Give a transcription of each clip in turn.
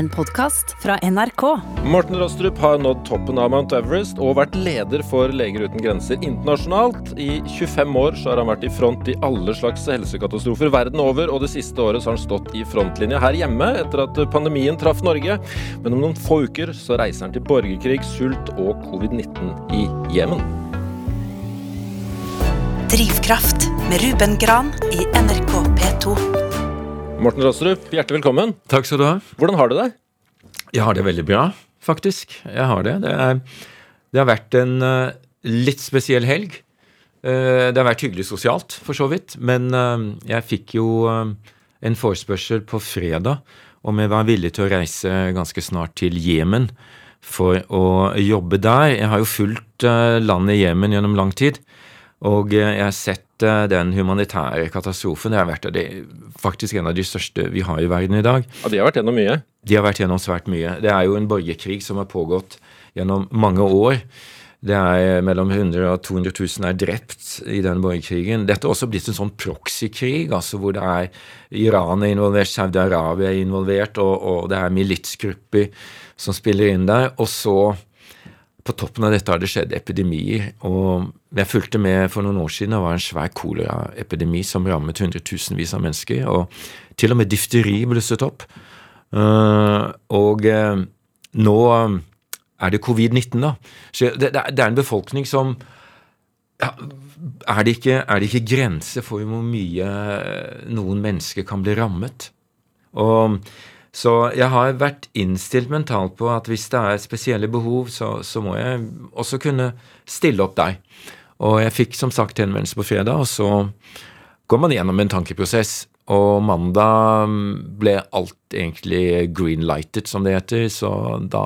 en podkast fra NRK. Morten Rostrup har nådd toppen av Mount Everest og vært leder for Leger uten grenser internasjonalt. I 25 år så har han vært i front i alle slags helsekatastrofer verden over, og det siste året så har han stått i frontlinja her hjemme etter at pandemien traff Norge. Men om noen få uker så reiser han til borgerkrig, sult og covid-19 i Jemen. Drivkraft med Ruben Gran i NRK P2. Morten Rostrup, hjertelig velkommen. Takk skal du ha. Hvordan har du det? Jeg har det veldig bra, faktisk. Jeg har det. Det, er, det har vært en uh, litt spesiell helg. Uh, det har vært hyggelig sosialt, for så vidt. Men uh, jeg fikk jo en forespørsel på fredag om jeg var villig til å reise ganske snart til Jemen for å jobbe der. Jeg har jo fulgt landet Jemen gjennom lang tid, og jeg har sett den humanitære katastrofen. Det har vært det, faktisk en av de største vi har i verden i dag. Ja, De har vært gjennom mye? De har vært gjennom svært mye. Det er jo en borgerkrig som har pågått gjennom mange år. Det er Mellom 100 og 200 000 er drept i den borgerkrigen. Dette har også blitt en sånn proxykrig, altså hvor det er Iran er involvert, Saudi-Arabia er involvert, og, og det er militsgrupper som spiller inn der. Og så på toppen av dette har det skjedd epidemier. og Jeg fulgte med for noen år siden. Det var en svær koleraepidemi som rammet hundretusenvis av mennesker. og Til og med difteri blusset opp. Uh, og uh, nå er det covid-19, da. Så det, er en befolkning som ja, er, det ikke, er det ikke grenser for hvor mye noen mennesker kan bli rammet? Og så jeg har vært innstilt mentalt på at hvis det er spesielle behov, så, så må jeg også kunne stille opp deg. Og jeg fikk som sagt henvendelse på fredag, og så går man gjennom en tankeprosess. Og mandag ble alt egentlig greenlightet, som det heter, så da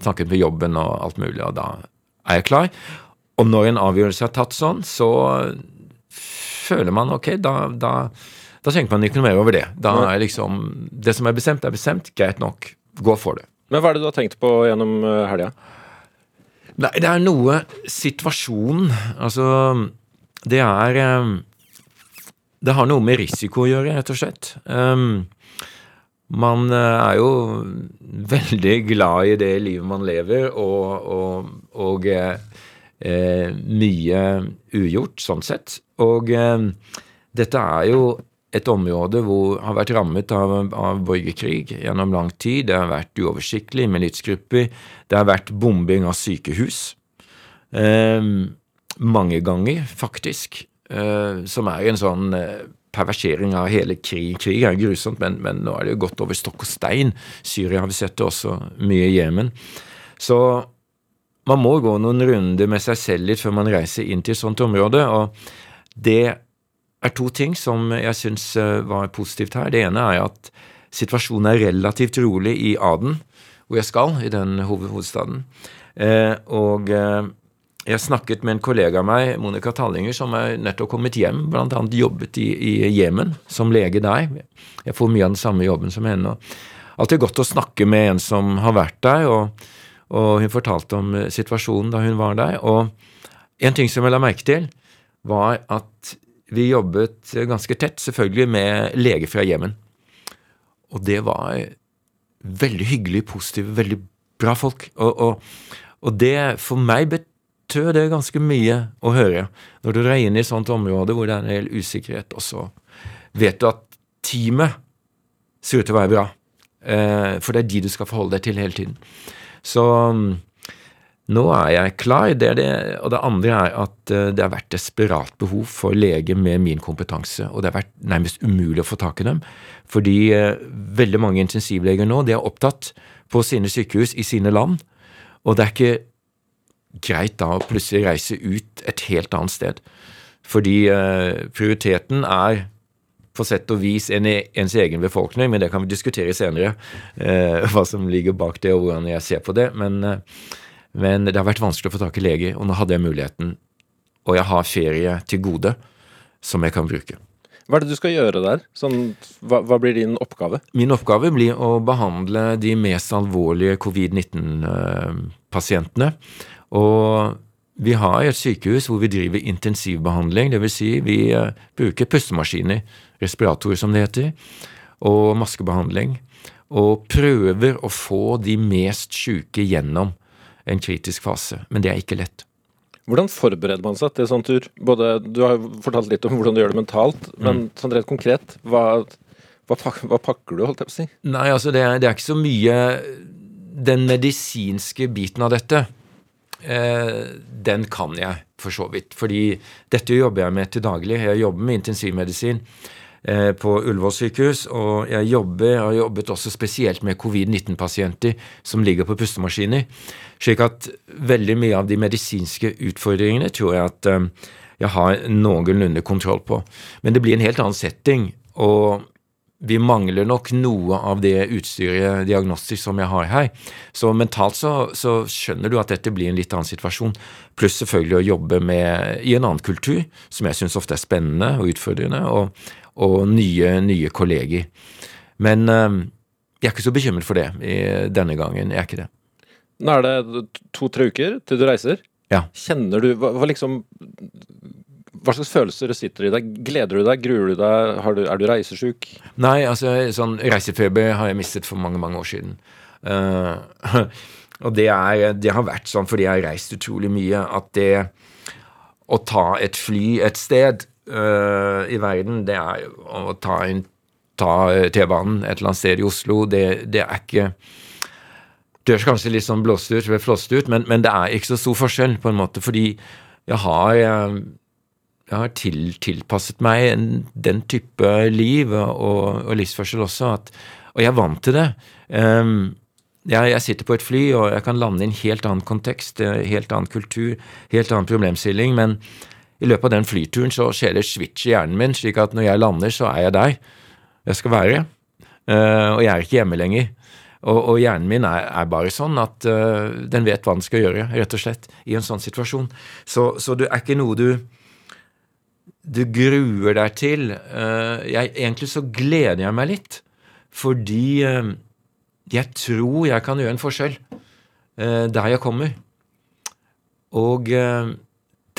snakket vi jobben og alt mulig, og da er jeg klar. Og når en avgjørelse er tatt sånn, så føler man ok, da, da da tenker man ikke noe mer over det. Da er liksom Det som er bestemt, er bestemt. Greit nok. Gå for det. Men hva er det du har tenkt på gjennom eh, helga? Nei, det er noe Situasjonen Altså, det er eh, Det har noe med risiko å gjøre, rett og slett. Um, man eh, er jo veldig glad i det livet man lever, og, og, og eh, mye ugjort, sånn sett. Og eh, dette er jo et område hvor har vært rammet av, av, borgerkrig gjennom lang tid. Det har vært uoversiktlig, militsgrupper. Det har vært bombing av sykehus. Eh, mange ganger, faktisk. Eh, som er en sånn eh, perversering av hele krig. Krig er grusomt, men, men, nå er det jo gått over stokk og stein. Syria har vi sett det også mye i Jemen. Så man må gå noen runder med seg selv litt før man reiser inn til et sånt område. og det er to ting som jeg syns eh, var positivt her. Det ene er at situasjonen er relativt rolig i Aden, hvor jeg skal, i den hovedstaden. Eh, og eh, jeg snakket med en kollega av meg, Monica Tallinger, som er nettopp kommet hjem, blant annet jobbet i, Jemen som lege der. Jeg får mye av den samme jobben som henne. Alltid godt å snakke med en som har vært der, og, og hun fortalte om situasjonen da hun var der. Og en ting som jeg la merke til, var at vi jobbet ganske tett, selvfølgelig, med leger fra Jemen. Og det var veldig hyggelig, positive, veldig bra folk. Og, og, og det for meg betød det ganske mye å høre. Når du drar inn i et sånt område hvor det er en del usikkerhet, og så vet du at teamet ser ut til å være bra. Eh, for det er de du skal forholde deg til hele tiden. Så nå er jeg klar. Det det, og det andre er at eh, det har vært desperat behov for leger med min kompetanse. Og det har vært nærmest umulig å få tak i dem. Fordi eh, veldig mange intensivleger nå de er opptatt på sine sykehus i sine land. Og det er ikke greit da å plutselig reise ut et helt annet sted. Fordi eh, prioriteten er på sett og vis en, ens egen befolkning, men det kan vi diskutere senere. Hva som ligger bak det, og hvordan jeg ser på det. Men men det har vært vanskelig å få tak i lege, og nå hadde jeg muligheten. Og jeg har ferie til gode som jeg kan bruke. Hva er det du skal gjøre der? Sånn, hva, hva, blir din oppgave? Min oppgave blir å behandle de mest alvorlige covid-19-pasientene. Og vi har et sykehus hvor vi driver intensivbehandling. Dvs. Si vi uh, bruker pustemaskiner, respiratorer som det heter, og maskebehandling. og prøver å få de mest syke gjennom en kritisk fase. Men det er ikke lett. Hvordan forbereder man seg til sånn tur? Både, du har jo fortalt litt om hvordan du gjør det mentalt, men mm. sånn rett konkret, hva, hva, hva, pakker du, holdt jeg på å si? Nei, altså det er, det er ikke så mye Den medisinske biten av dette, eh, den kan jeg for så vidt. Fordi dette jobber jeg med til daglig. Jeg jobber med intensivmedisin. Eh, på Ullevål sykehus. Og jeg jobber, har jobbet også spesielt med covid-19-pasienter som ligger på pustemaskiner. Slik at veldig mye av de medisinske utfordringene tror jeg at eh, jeg har noenlunde kontroll på. Men det blir en helt annen setting. og vi mangler nok noe av det utstyret diagnostisk som jeg har her. Så mentalt så, så, skjønner du at dette blir en litt annen situasjon. Pluss selvfølgelig å jobbe med, i en annen kultur, som jeg syns ofte er spennende og utfordrende. Og, og nye, nye kolleger. Men uh, jeg er ikke så bekymret for det denne gangen. Jeg er ikke det. Nå er det to-tre uker til du reiser. Ja. Kjenner du hva, hva, liksom Hva slags følelser sitter i deg? Gleder du deg? Gruer du deg? Du, er du reisesjuk? Nei, altså sånn reisefeber har jeg mistet for mange, mange år siden. Uh, og det, er, det har vært sånn fordi jeg har reist utrolig mye, at det å ta et fly et sted uh, i verden, det er å ta, ta T-banen et eller annet sted i Oslo. Det, det er ikke Det høres kanskje litt sånn blåst ut, flåst ut, men, men, det er ikke så stor forskjell, på en måte, fordi jeg har jeg, jeg har til, tilpasset meg en, den type liv og, og livsførsel også, at, og jeg er vant til det. Um, jeg, jeg, sitter på et fly, og jeg kan lande i en helt annen kontekst, helt annen kultur, helt annen problemstilling, men i løpet av den flyturen så skjer det switch i hjernen min, slik at når jeg lander, så er jeg der jeg skal være. Uh, og jeg er ikke hjemme lenger. Og, og hjernen min er, er, bare sånn at uh, den vet hva den skal gjøre, rett og slett, i en sånn situasjon. Så, så det er ikke noe du du gruer deg til. Uh, jeg, egentlig så gleder jeg meg litt, fordi jeg tror jeg kan gjøre en forskjell der jeg kommer. Og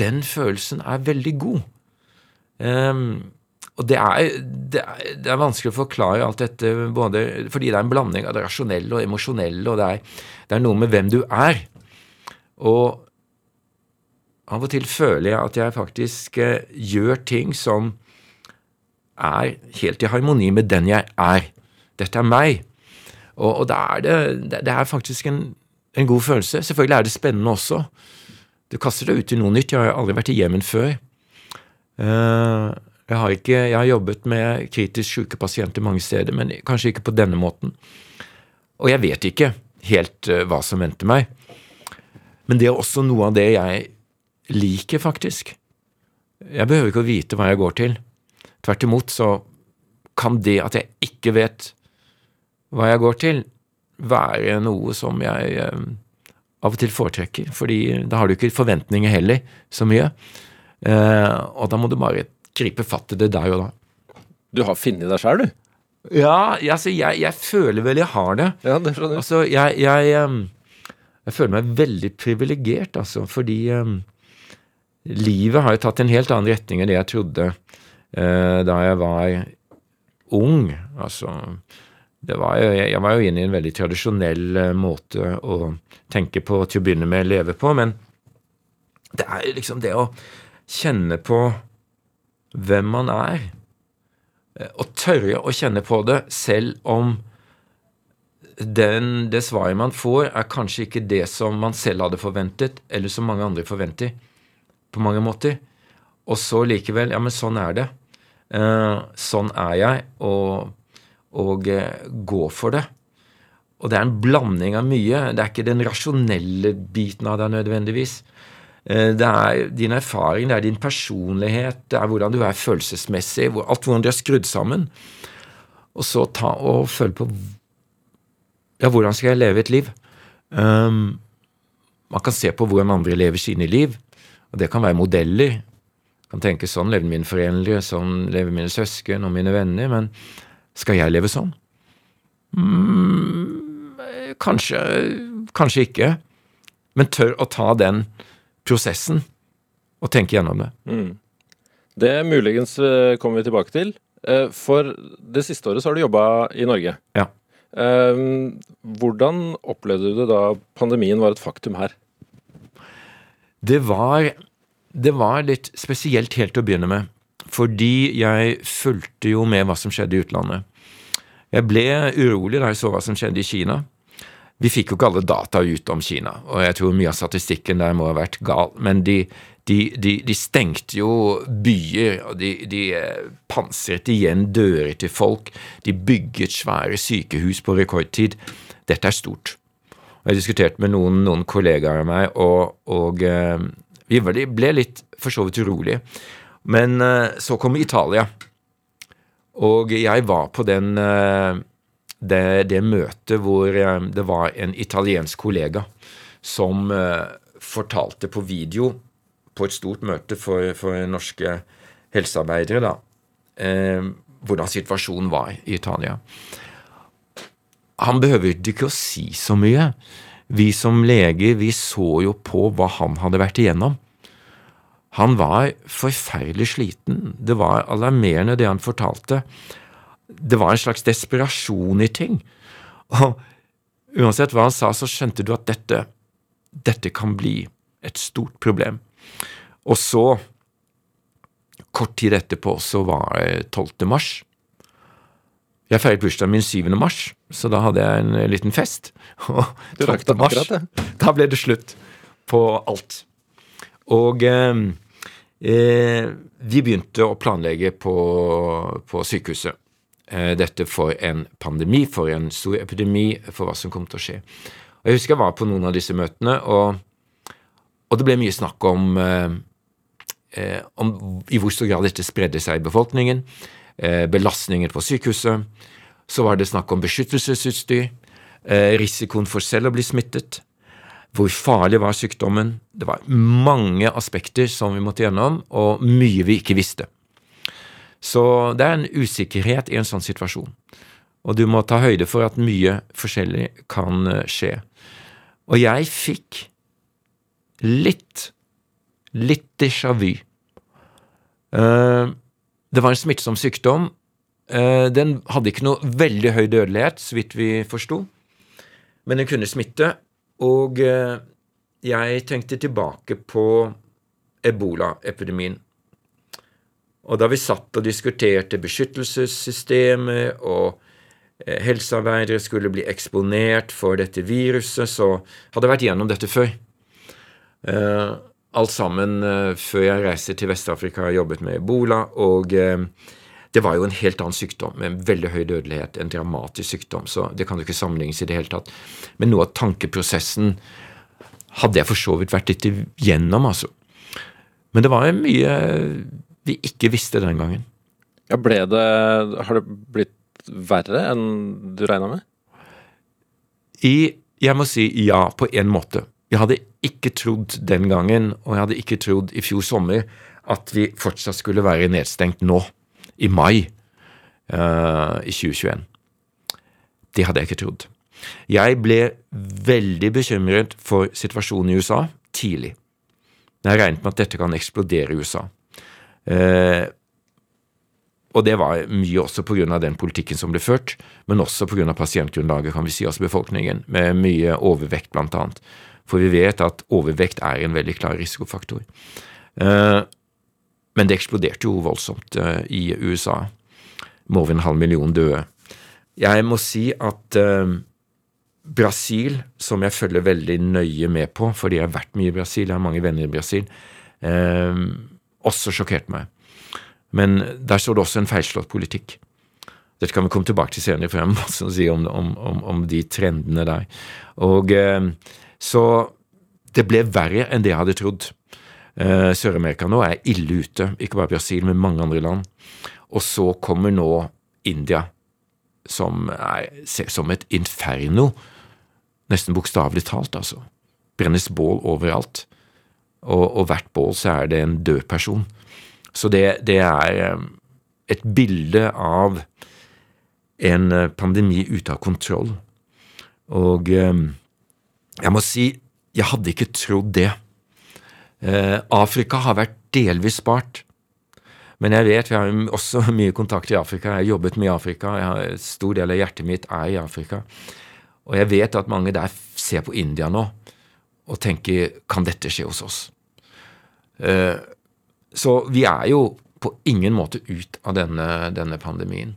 den følelsen er veldig god. Um, og det er, det, er, det er, vanskelig å forklare alt dette både fordi det er en blanding av det rasjonelle og emosjonelle, og det er, det er, noe med hvem du er. Og av og til føler jeg at jeg faktisk eh, gjør ting som er helt i harmoni med den jeg er. Dette er meg. Og, og det, er faktisk en, en god følelse. Selvfølgelig er det spennende også. Du kaster deg ut i noe nytt. Jeg har aldri vært i Jemen før. Eh, jeg har, ikke, jeg har jobbet med kritisk syke pasienter mange steder, men kanskje ikke på denne måten. Og jeg vet ikke helt eh, hva som venter meg. Men det er også noe av det jeg liker, faktisk. Jeg behøver ikke å vite hva jeg går til. Tvert imot så kan det at jeg ikke vet hva jeg går til, være noe som jeg eh, av og til foretrekker, fordi da har du ikke forventninger heller så mye. Eh, og da må du bare gripe fatt i det der og da. Du har funnet deg sjøl, du? Ja, altså, jeg, jeg, føler vel jeg har det. Ja, det skjønner jeg. Altså, jeg, jeg, jeg føler meg veldig privilegert, altså, fordi um, livet har jo tatt en helt annen retning enn det jeg trodde uh, da jeg var ung. Altså var jo, jeg var jo inne i en veldig tradisjonell uh, måte å tenke på til å begynne med, leve på, men det er liksom det å kjenne på hvem man er, uh, og tørre å kjenne på det selv om den, det svaret man får, er kanskje ikke det som man selv hadde forventet, eller som mange andre forventer, på mange måter. Og så likevel Ja, men sånn er det. Uh, sånn er jeg. og og eh, gå for det. Og det er en blanding av mye. Det er ikke den rasjonelle biten av deg nødvendigvis. Eh, det er din erfaring, det er din personlighet, det er hvordan du er følelsesmessig, alt hvordan du er skrudd sammen. Og så ta og føle på Ja, hvordan skal jeg leve et liv? Um, man kan se på hvordan andre lever sine liv, og det kan være modeller. Man kan tenke sånn levde mine foreldre, sånn lever mine søsken og mine venner. men skal jeg leve sånn? Mm, kanskje, kanskje ikke. Men tør å ta den prosessen og tenke gjennom det. Mm. Det muligens eh, kommer vi tilbake til. Eh, for det siste året så har du jobba i Norge. Ja. Ehm, hvordan opplevde du det da pandemien var et faktum her? Det var, det var litt spesielt helt til å begynne med. Fordi jeg fulgte jo med hva som skjedde i utlandet. Jeg ble urolig da jeg så hva som skjedde i Kina. Vi fikk jo ikke alle data ut om Kina, og jeg tror mye av statistikken der må ha vært gal. Men de, de, de, de stengte jo byer, og de, eh, pansret igjen dører til folk. De bygget svære sykehus på rekordtid. Dette er stort. Og Jeg diskuterte med noen, noen kollegaer av meg, og, og eh, vi ble litt for så vidt urolige. Men eh, så kom Italia, og jeg var på den, eh, det, det møtet hvor eh, det var en italiensk kollega som fortalte på video på et stort møte for, for norske helsearbeidere, da, hvordan situasjonen var i Italia. Han behøvde ikke å si så mye. Vi som leger, vi så jo på hva han hadde vært igjennom. Han var forferdelig sliten. Det var alarmerende, det han fortalte. Det var en slags desperasjon i ting. Og uansett hva han sa, så skjønte du at dette, dette kan bli et stort problem. Og så, kort tid etterpå, så var det 12. mars. Jeg feiret bursdagen min 7. mars, så da hadde jeg en liten fest. Og 12. mars, da ble det slutt på alt. Og eh, eh, vi begynte å planlegge på, på sykehuset. Eh, dette for en pandemi, for en stor epidemi, for hva som kom til å skje. Og Jeg husker jeg var på noen av disse møtene, og, og det ble mye snakk om, eh, eh, om i hvor stor grad dette spredde seg i befolkningen, eh, belastningen på sykehuset. Så var det snakk om beskyttelsesutstyr, risikoen for selv å bli smittet, hvor farlig var sykdommen? Det var mange aspekter som vi måtte gjennom, og mye vi ikke visste. Så det er en usikkerhet i en sånn situasjon. Og du må ta høyde for at mye forskjellig kan eh, skje. Og jeg fikk litt, litt déjà vu. Eh, det var en smittsom sykdom. Eh, den hadde ikke noe veldig høy dødelighet, så vidt vi forsto, men den kunne smitte, og eh, jeg tenkte tilbake på ebolaepidemien. Og da vi satt og diskuterte beskyttelsessystemet, og eh, helsearbeidere skulle bli eksponert for dette viruset, så hadde jeg vært gjennom dette før. Eh, alt sammen før jeg reiste til Vest-Afrika og jobbet med ebola. og det var jo en helt annen sykdom med en veldig høy dødelighet, en dramatisk sykdom, så det kan jo ikke sammenlignes i det hele tatt. Men noe av tankeprosessen hadde jeg for så vidt vært litt igjennom, altså. Men det var mye vi ikke visste den gangen. Ja, ble det Har det blitt verre enn du regna med? I Jeg må si ja, på en måte. Jeg hadde ikke trodd den gangen, og jeg hadde ikke trodd i fjor sommer, at vi fortsatt skulle være nedstengt nå i mai uh, i 2021. Det hadde jeg ikke trodd. Jeg ble veldig bekymret for situasjonen i USA tidlig. Jeg regnet med at dette kan eksplodere i USA. Uh, og det var mye også pga. den politikken som ble ført, men også pga. pasientgrunnlaget, kan vi si, altså befolkningen, med mye overvekt, blant annet. For vi vet at overvekt er en veldig klar risikofaktor. Uh, men det eksploderte jo voldsomt uh, i USA, med over en halv million døde. Jeg må si at uh, Brasil, som jeg følger veldig nøye med på, fordi jeg har vært mye i Brasil, jeg har mange venner i Brasil, uh, også sjokkerte meg. Men der står det også en feilslått politikk. Dette kan vi komme tilbake til senere, for jeg har masse å si om, om, om, om de trendene der. Og Så det ble verre enn det jeg hadde trodd. Uh, Sør-Amerika nå er ille ute, ikke bare Brasil, men mange andre land. Og så kommer nå India, som er, som et inferno. Nesten bokstavelig talt, altså. Brennes bål overalt. Og, og, hvert bål så er det en død person. Så det, det er um, et bilde av en uh, pandemi ute av kontroll. Og jeg må si, jeg hadde ikke trodd det. Eh, Afrika har vært delvis spart. Men jeg vet, vi har også mye kontakt i Afrika. Jeg har jobbet mye i Afrika. Jeg har, stor del av hjertet mitt er i Afrika. Og jeg vet at mange der ser på India nå og tenker kan dette skje hos oss? Eh, så vi er jo på ingen måte ut av denne, denne pandemien.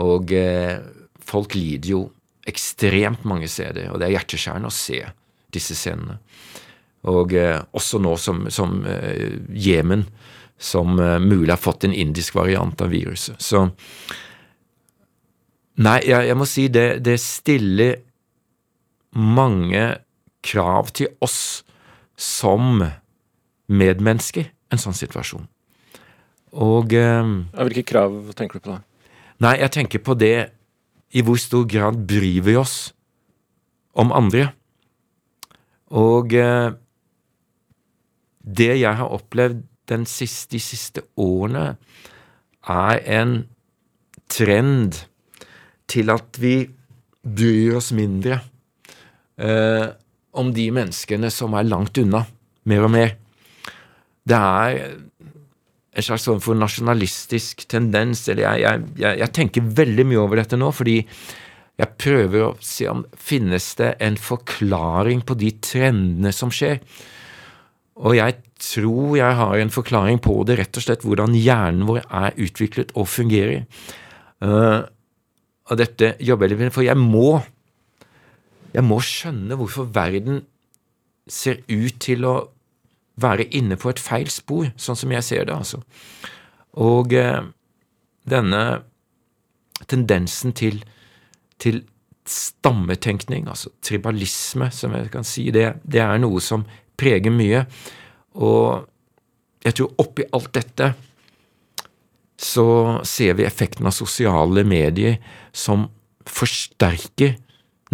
Og eh, folk lider jo ekstremt mange steder, og det er hjerteskjærende å se disse scenene. Og eh, også nå som, som eh, Jemen, som eh, mulig har fått en indisk variant av viruset. Så Nei, jeg, jeg må si det, det stiller mange krav til oss som medmennesker, en sånn situasjon. Og Hvilke krav tenker du på da? Nei, jeg tenker på det i hvor stor grad bryr vi oss om andre. Og eh, det jeg har opplevd siste, de siste årene, er en trend til at vi bryr oss mindre eh, om de menneskene som er langt unna, mer og mer. Det er en slags form for nasjonalistisk tendens. eller jeg, jeg, jeg, tenker veldig mye over dette nå, fordi jeg prøver å se om finnes det en forklaring på de trendene som skjer. Og jeg tror jeg har en forklaring på det, rett og slett hvordan hjernen vår er utviklet og fungerer. Uh, og dette jobber jeg litt med, for jeg må jeg må skjønne hvorfor verden ser ut til å være inne på et feil spor, sånn som jeg ser det, altså. Og uh, denne tendensen til, til stammetenkning, altså tribalisme, som jeg kan si, det, det er noe som preger mye. Og jeg tror oppi alt dette så ser vi effekten av sosiale medier som forsterker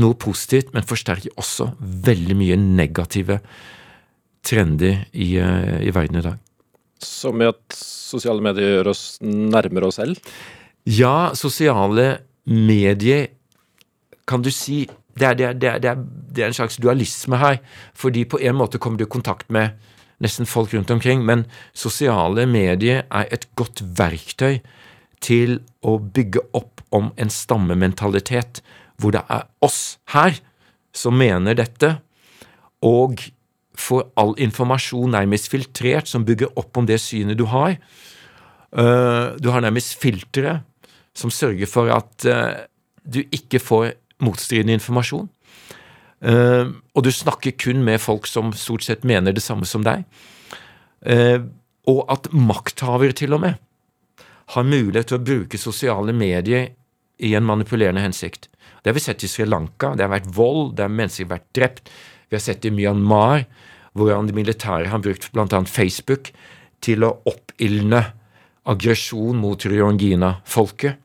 noe positivt, men forsterker også veldig mye negative trender i, eh, i verden i dag. Som i at sosiale medier gjør oss nærmere oss selv? Ja, sosiale medier kan du si det er, det, er, det, er, det er, en slags dualisme her. Fordi på en måte kommer du i kontakt med nesten folk rundt omkring, men sosiale medier er et godt verktøy til å bygge opp om en stammementalitet hvor det er oss her som mener dette, og får all informasjon nærmest filtrert som bygger opp om det synet du har. Uh, du har nærmest filtre som sørger for at uh, du ikke får motstridende informasjon. Uh, og du snakker kun med folk som stort sett mener det samme som deg. og at makthavere til og med har mulighet til å bruke sosiale medier i en manipulerende hensikt. Det har vi sett i Sri Lanka. Det har vært vold, det har mennesker vært drept. Vi har sett det i Myanmar, hvordan de militære har brukt bl.a. Facebook til å oppildne aggresjon mot Ryongina-folket.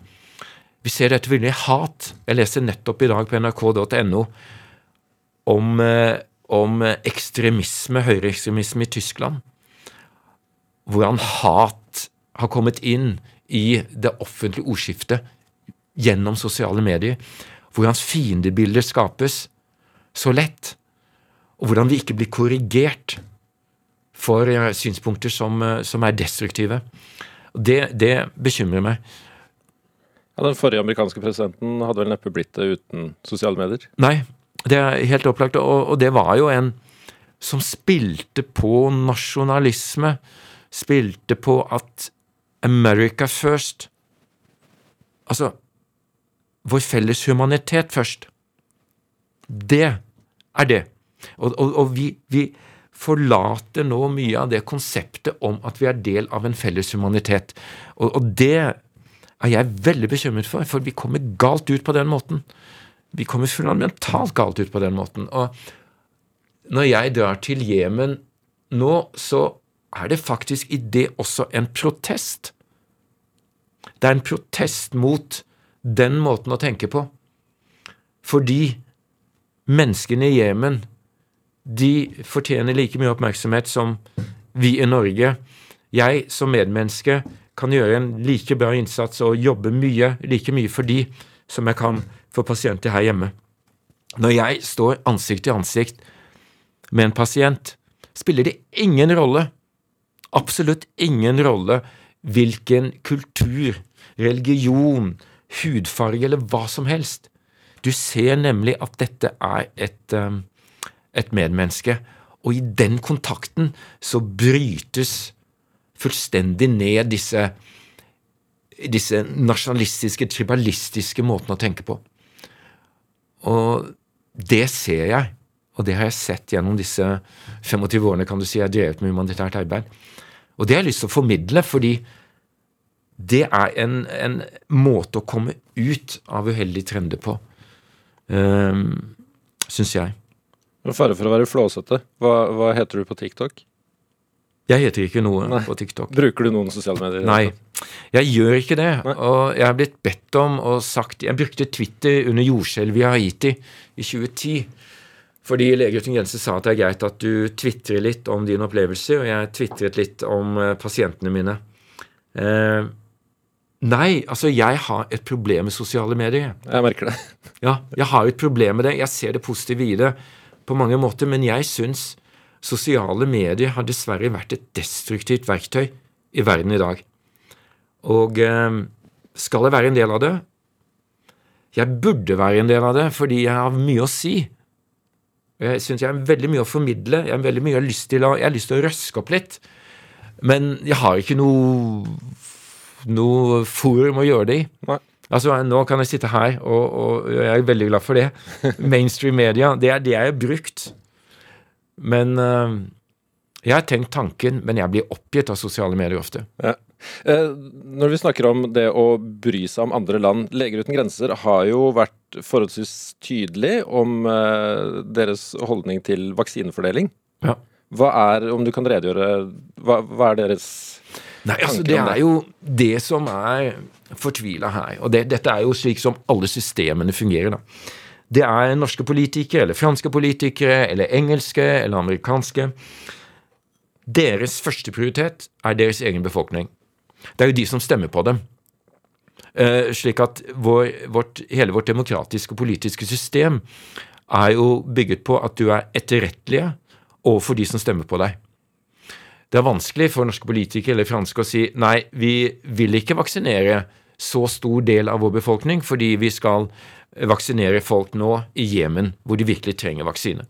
Vi ser dette veldig hat. Jeg leser nettopp i dag på nrk.no om, eh, om ekstremisme, høyreekstremisme i Tyskland. Hvordan hat har kommet inn i det offentlige ordskiftet gjennom sosiale medier Hvordan fiendebilder skapes så lett, og hvordan vi ikke blir korrigert for eh, synspunkter som, eh, som er destruktive. Det, det, bekymrer meg. Ja, Den forrige amerikanske presidenten hadde vel neppe blitt det uten sosiale medier? Nei, det er helt opplagt, og, og det var jo en som spilte på nasjonalisme, spilte på at America first Altså, vår felles humanitet først. Det er det. Og, og, og vi, vi, forlater nå mye av det konseptet om at vi er del av en felles humanitet. Og, og det er jeg veldig bekymret for, for vi kommer galt ut på den måten. Vi kommer fundamentalt galt ut på den måten. Og når jeg drar til Jemen nå, så er det faktisk i det også en protest. Det er en protest mot den måten å tenke på. Fordi menneskene i Jemen, de fortjener like mye oppmerksomhet som vi i Norge. Jeg som medmenneske kan gjøre en like bra innsats og jobbe mye, like mye for de som jeg kan for pasienter her hjemme. Når jeg står ansikt til ansikt med en pasient, spiller det ingen rolle, absolutt ingen rolle, hvilken kultur, religion, hudfarge eller hva som helst. Du ser nemlig at dette er et, um, et medmenneske, og i den kontakten så brytes fullstendig ned disse, disse nasjonalistiske, tribalistiske måtene å tenke på. Og det ser jeg, og det har jeg sett gjennom disse 25 årene kan du si, jeg har drevet med humanitært arbeid. Og det har jeg lyst til å formidle, fordi det er en, en måte å komme ut av uheldige trender på, um, syns jeg. Med fare for å være flåsete, hva, hva, heter du på TikTok? Jeg heter ikke noe Nei. på TikTok. Bruker du noen sosiale medier? Nei, jeg gjør ikke det. Nei. Og jeg har blitt bedt om og sagt Jeg brukte Twitter under jordskjelvet i Haiti i 2010. Fordi Leger uten grenser sa at det er greit at du tvitrer litt om din opplevelse, og jeg tvitret litt om eh, pasientene mine. Eh, nei, altså jeg har et problem med sosiale medier. jeg. Jeg merker det. Ja, jeg har et problem med det. Jeg ser det positive i det på mange måter, men jeg syns sosiale medier har dessverre vært et destruktivt verktøy i verden i dag. Og eh, skal jeg være en del av det? Jeg burde være en del av det, fordi jeg har mye å si. Jeg syns jeg har veldig mye å formidle. Jeg har veldig mye jeg har lyst til å, jeg har lyst til å røske opp litt. Men jeg har ikke noe, noe forum å gjøre det i. Nei. Altså, Nå kan jeg sitte her, og, og jeg er veldig glad for det. Mainstream media, det er det jeg har brukt. Men uh, jeg har tenkt tanken, men jeg blir oppgitt av sosiale medier ofte. Ja. Eh, når vi snakker om det å bry seg om andre land Leger uten grenser har jo vært forholdsvis tydelig om eh, deres holdning til vaksinefordeling. Ja. Hva er, om du kan redegjøre, hva, hva er deres Nei, altså Det om er jo det som er fortvila her. Og det, dette er jo slik som alle systemene fungerer. da. Det er norske politikere, eller franske politikere, eller engelske, eller amerikanske. Deres førsteprioritet er deres egen befolkning. Det er jo de som stemmer på dem. Uh, slik at vår, vårt, hele vårt demokratiske og politiske system er jo bygget på at du er etterrettelige overfor de som stemmer på deg. Det er vanskelig for norske politikere eller franske å si nei, vi vil ikke vaksinere så stor del av vår befolkning fordi vi skal vaksinere folk nå i Jemen, hvor de virkelig trenger vaksine.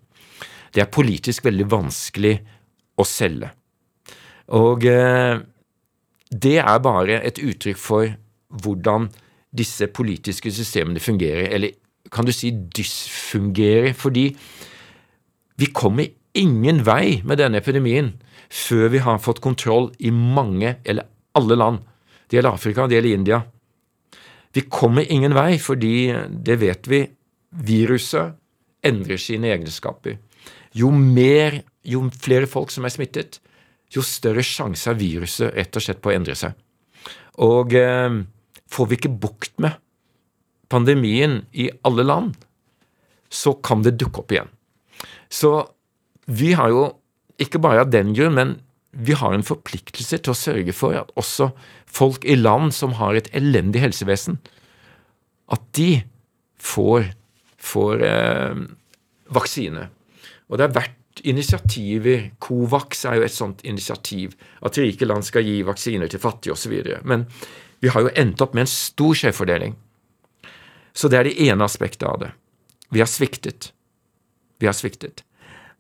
Det er politisk veldig vanskelig å selge. Og eh, det er bare et uttrykk for hvordan disse politiske systemene fungerer, eller kan du si dysfungerer, fordi vi kommer ingen vei med denne epidemien før vi har fått kontroll i mange, eller alle land. Det gjelder Afrika, det gjelder India. Vi kommer ingen vei fordi, det vet vi, viruset endrer sine egenskaper. Jo mer, jo flere folk som er smittet, jo større sjanse har viruset rett og slett på å endre seg. Og eh, får vi ikke bukt med pandemien i alle land, så kan det dukke opp igjen. Så vi har jo, ikke bare av den grunn, men vi har en forpliktelse til å sørge for at også folk i land som har et elendig helsevesen, at de får, får eh, vaksine. Og det har vært initiativer. Covax er jo et sånt initiativ. At rike land skal gi vaksiner til fattige osv. Men vi har jo endt opp med en stor skjevfordeling. Så det er det ene aspektet av det. Vi har sviktet. Vi har sviktet.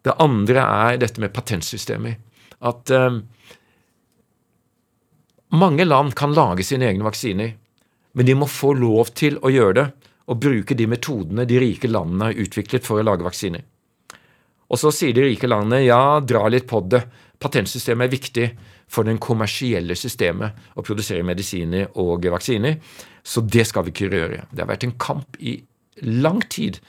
Det andre er dette med patentsystemer. At eh, mange land kan lage sine egne vaksiner, men de må få lov til å gjøre det og bruke de metodene de rike landene har utviklet for å lage vaksiner. Og så sier de rike landene ja, dra litt på det. Patentsystemet er viktig for den kommersielle systemet å produsere medisiner og vaksiner, så det skal vi ikke gjøre. Det har vært en kamp i lang tid.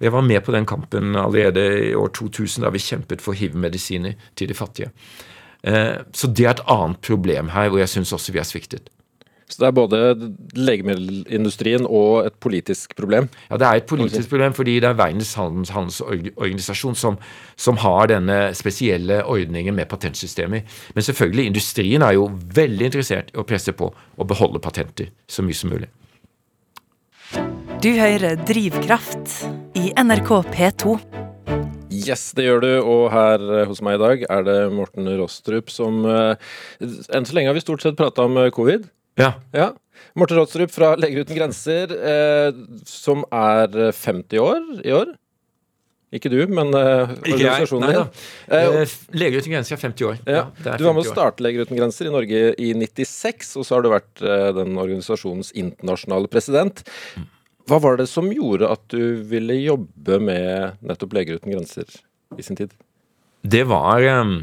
Jeg var med på den kampen allerede i år 2000, da vi kjempet for hiv-medisiner til de fattige. Eh, Så det er et annet problem her, hvor jeg syns også vi har sviktet. Så det er både legemiddelindustrien og et politisk problem? Ja, Det er et politisk problem fordi det er Verdens handels- handelsorganisasjon som, som har denne spesielle ordningen med patentsystemer. Men selvfølgelig, industrien er jo veldig interessert i å presse på å beholde patenter så mye som mulig. Du hører Drivkraft i NRK P2. Yes, det gjør du. Og her eh, hos meg i dag er det Morten Rostrup som eh, Enn så lenge har vi stort sett prata om eh, covid. Ja. Ja. Morten Rostrup fra Leger uten grenser, eh, som er 50 år i år. Ikke du, men Ikke organisasjonen Nei din. Eh, Eh, Leger uten grenser er 50 år. Ja, det er Du var med å starte Leger uten grenser i Norge i 96, og så har du vært eh, den organisasjonens internasjonale president. Hva var det som gjorde at du ville jobbe med nettopp Leger uten grenser i sin tid? Det var eh,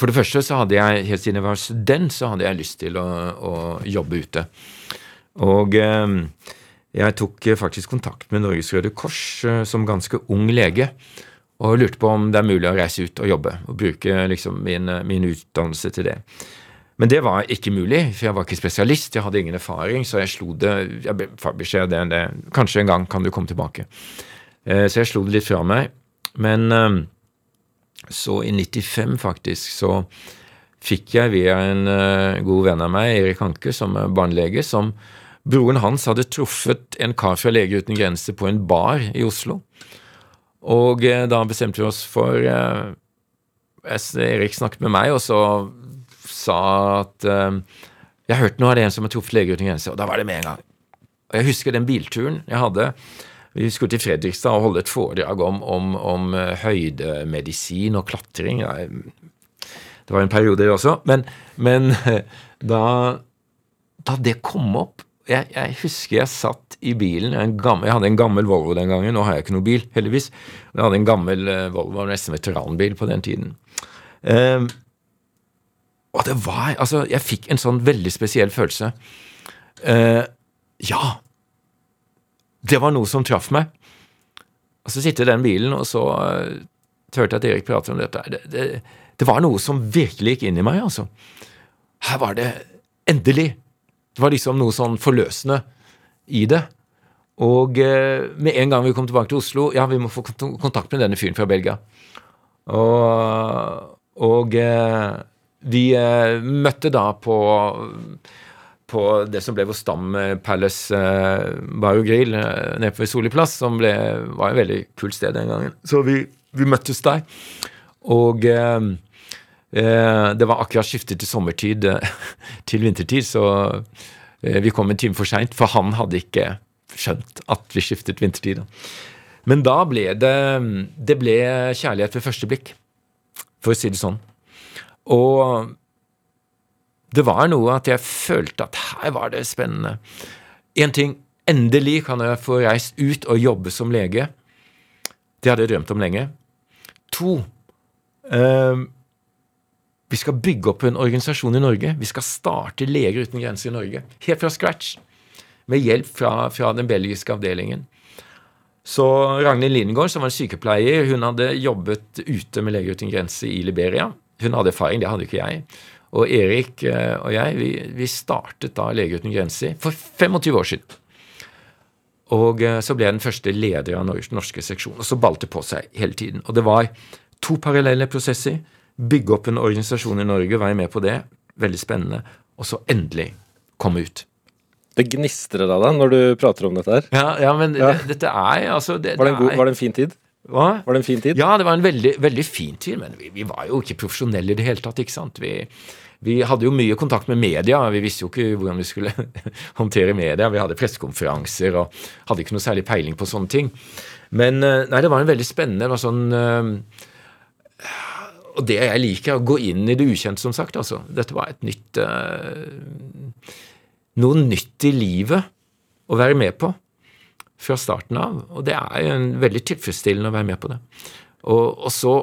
For det første så hadde jeg, helt siden jeg var student, så hadde jeg lyst til å, å jobbe ute. Og eh, jeg tok eh, faktisk kontakt med Norges Røde Kors eh, som ganske ung lege. Og lurte på om det er mulig å reise ut og jobbe, og bruke liksom min, eh, min utdannelse til det. Men det var ikke mulig, for jeg var ikke spesialist, jeg hadde ingen erfaring, så jeg slo det jeg fikk fagbeskjed det, det, Kanskje en gang kan du komme tilbake. Eh, Så jeg slo det litt fra meg. Men eh, så i 95 faktisk så fikk jeg via en eh, god venn av meg, Erik Hanke, som er barnelege, som broren hans hadde truffet en kar fra Leger uten grenser på en bar i Oslo. Og eh, da bestemte vi oss for Erik snakket med meg, og så sa at eh, Jeg hørte noe av det en som har truffet Leger uten grenser, og da var det med en gang. Og jeg husker den bilturen jeg hadde. Vi skulle til Fredrikstad og holde et foredrag om, om, om eh, høydemedisin og klatring. Det var en periode, det også. Men, men da, da det kom opp jeg, jeg husker jeg satt i bilen en gammel, Jeg hadde en gammel Volvo den gangen. Nå har jeg ikke noe bil, heldigvis. Jeg hadde en gammel eh, Volvo, nesten veteranbil på den tiden. Eh, og det var Altså, jeg fikk en sånn veldig spesiell følelse. Uh, ja! Det var noe som traff meg. Og så sitter den bilen, og så uh, hørte jeg at Erik prater om dette. Det, det, det var noe som virkelig gikk inn i meg, altså. Her var det endelig. Det var liksom noe sånn forløsende i det. Og uh, med en gang vi kom tilbake til Oslo Ja, vi må få kontakt med denne fyren fra Belgia. Og, og eh, vi eh, møtte da på på det som ble vår Stam eh, Palace eh, Bar og Grill eh, nede ved Solli plass, som ble, var et veldig kult sted den gangen. Så vi, vi møttes der. Og eh, eh, det var akkurat skiftet til sommertid til vintertid, så vi kom en time for seint, for han hadde ikke skjønt at vi skiftet vintertid. Da. Men da ble det Det ble kjærlighet ved første blikk, for å si det sånn. Og det var noe at jeg følte at her var det spennende. En ting Endelig kan jeg få reist ut og jobbe som lege. Det hadde jeg drømt om lenge. To eh, Vi skal bygge opp en organisasjon i Norge. Vi skal starte Leger uten grenser i Norge. Helt fra scratch. Med hjelp fra, fra den belgiske avdelingen. Så Ragnhild Lindgaard, som var en sykepleier, hun hadde jobbet ute med Leger uten grenser i Liberia. Hun hadde erfaring, det hadde ikke jeg. Og Erik eh, og jeg vi, vi startet da Leger uten grenser for 25 år siden. Og eh, så ble jeg den første leder av Norges norske seksjon. Og så balte det på seg hele tiden. Og det var to parallelle prosesser. Bygge opp en organisasjon i Norge, være med på det. Veldig spennende. Og så endelig komme ut. Det gnistrer av deg når du prater om dette her. Ja, ja men Ja. Det, dette er altså det, Var det, god, var det en fin tid? Hva? Var det en fin tid? Ja, det var en veldig, veldig fin tid, men vi, vi var jo ikke profesjonelle i det hele tatt. ikke sant? Vi, vi hadde jo mye kontakt med media. Vi visste jo ikke hvordan vi skulle håndtere media. Vi hadde pressekonferanser og hadde ikke noe særlig peiling på sånne ting. Men eh, nei, det var en veldig spennende det var sånn eh, Og det jeg liker, å gå inn i det ukjente, som sagt. altså. Dette var et nytt eh, Noe nytt i livet å være med på fra starten av. Og det er jo en veldig tilfredsstillende å være med på det. Og, og så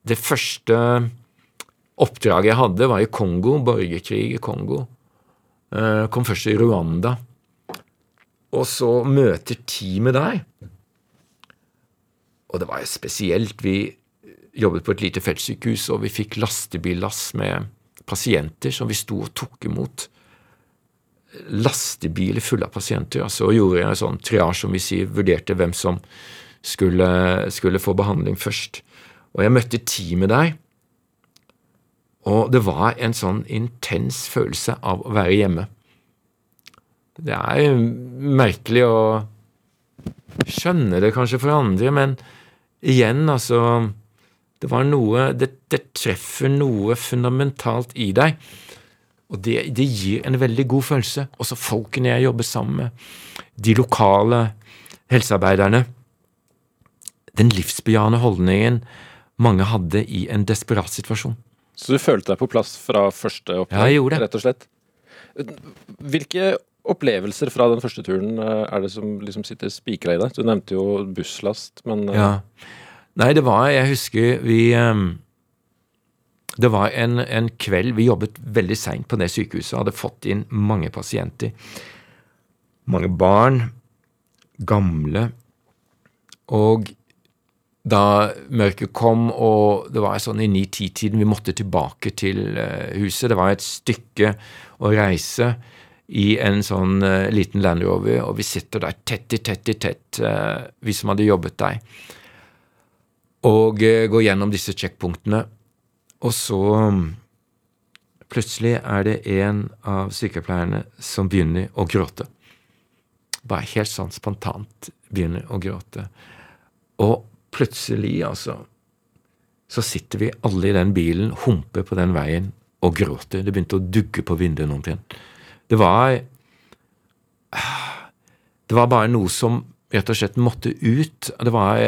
Det første oppdraget jeg hadde, var i Kongo, borgerkrig i Kongo. Jeg kom først i Rwanda. Og så møter teamet der. Og det var jo spesielt. Vi jobbet på et lite feltsykehus, og vi fikk lastebillass med pasienter som vi sto og tok imot lastebiler fulle av pasienter. Altså, og gjorde en sånn triasje, som vi sier, vurderte hvem som skulle, skulle få behandling først. Og jeg møtte teamet der, og det var en sånn intens følelse av å være hjemme. Det er merkelig å skjønne det kanskje for andre, men, igjen, altså Det var noe det, det, treffer noe fundamentalt i deg. Og det, det gir en veldig god følelse. Også folkene jeg jobber sammen med. De lokale helsearbeiderne. Den livsbejaende holdningen mange hadde i en desperat situasjon. Så du følte deg på plass fra første oppdrag? Ja. Rett og slett. Hvilke opplevelser fra den første turen eh, er det som liksom sitter spikra i deg? Du nevnte jo busslast, men eh, Ja. Nei, det var Jeg husker vi um, Det var en, en, kveld Vi jobbet veldig seint på det sykehuset, hadde fått inn mange pasienter. Mange barn. Gamle. Og da mørket kom, og det var sånn i ni-ti-tiden vi måtte tilbake til uh, huset Det var et stykke å reise i en sånn uh, liten Land Rover, og vi sitter der tett i tett i tett, uh, vi som hadde jobbet der, og uh, går gjennom disse checkpunktene. Og så um, plutselig er det en av sykepleierne som begynner å gråte. Bare helt sånn spontant begynner å gråte. Og plutselig, altså, så sitter vi alle i den bilen, humper på den veien og gråter. Det begynte å dugge på vinduet omtrent. Det var Det var bare noe som rett og slett måtte ut. Det var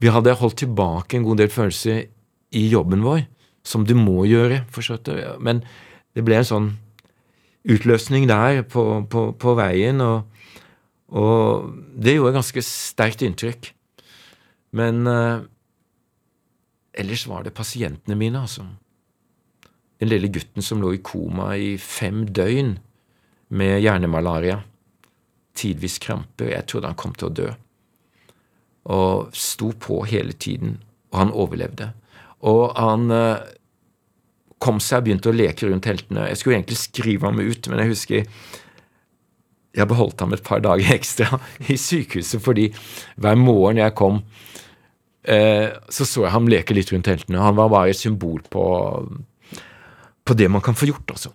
Vi hadde holdt tilbake en god del følelser i jobben vår, som du må gjøre, forstått Men det ble en sånn utløsning der på, på, på veien, og, og, det gjorde ganske sterkt inntrykk. Men eh, ellers var det pasientene mine, altså. Den lille gutten som lå i koma i fem døgn med hjernemalaria. Tidvis kramper. Jeg trodde han kom til å dø. Og sto på hele tiden. Og han overlevde. Og han uh, kom seg og begynte å leke rundt heltene. Jeg skulle egentlig skrive ham ut, men jeg husker jeg beholdt ham et par dager ekstra i sykehuset fordi hver morgen jeg kom, uh, så så jeg ham leke litt rundt heltene. Han var bare et symbol på på det man kan få gjort, altså.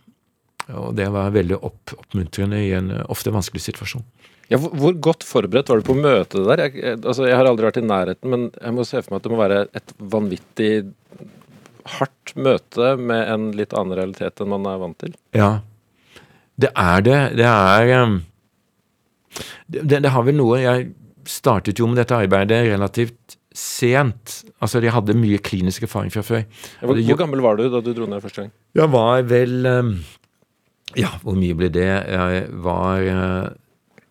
Og det var veldig opp, oppmuntrende i en ofte vanskelig situasjon. Ja, hvor, godt forberedt var du på å møte det der? Jeg, altså, jeg har aldri vært i nærheten, men jeg må se for meg at det må være et vanvittig hardt møte med en litt annen realitet enn man er vant til. Ja, det er det. Det er um, det, det har vel noe Jeg startet jo med dette arbeidet relativt sent. Altså, jeg hadde mye klinisk erfaring fra før. Ja, hvor, hvor, gammel var du da du dro ned første gang? Jeg var vel um, Ja, hvor mye ble det? Jeg var uh,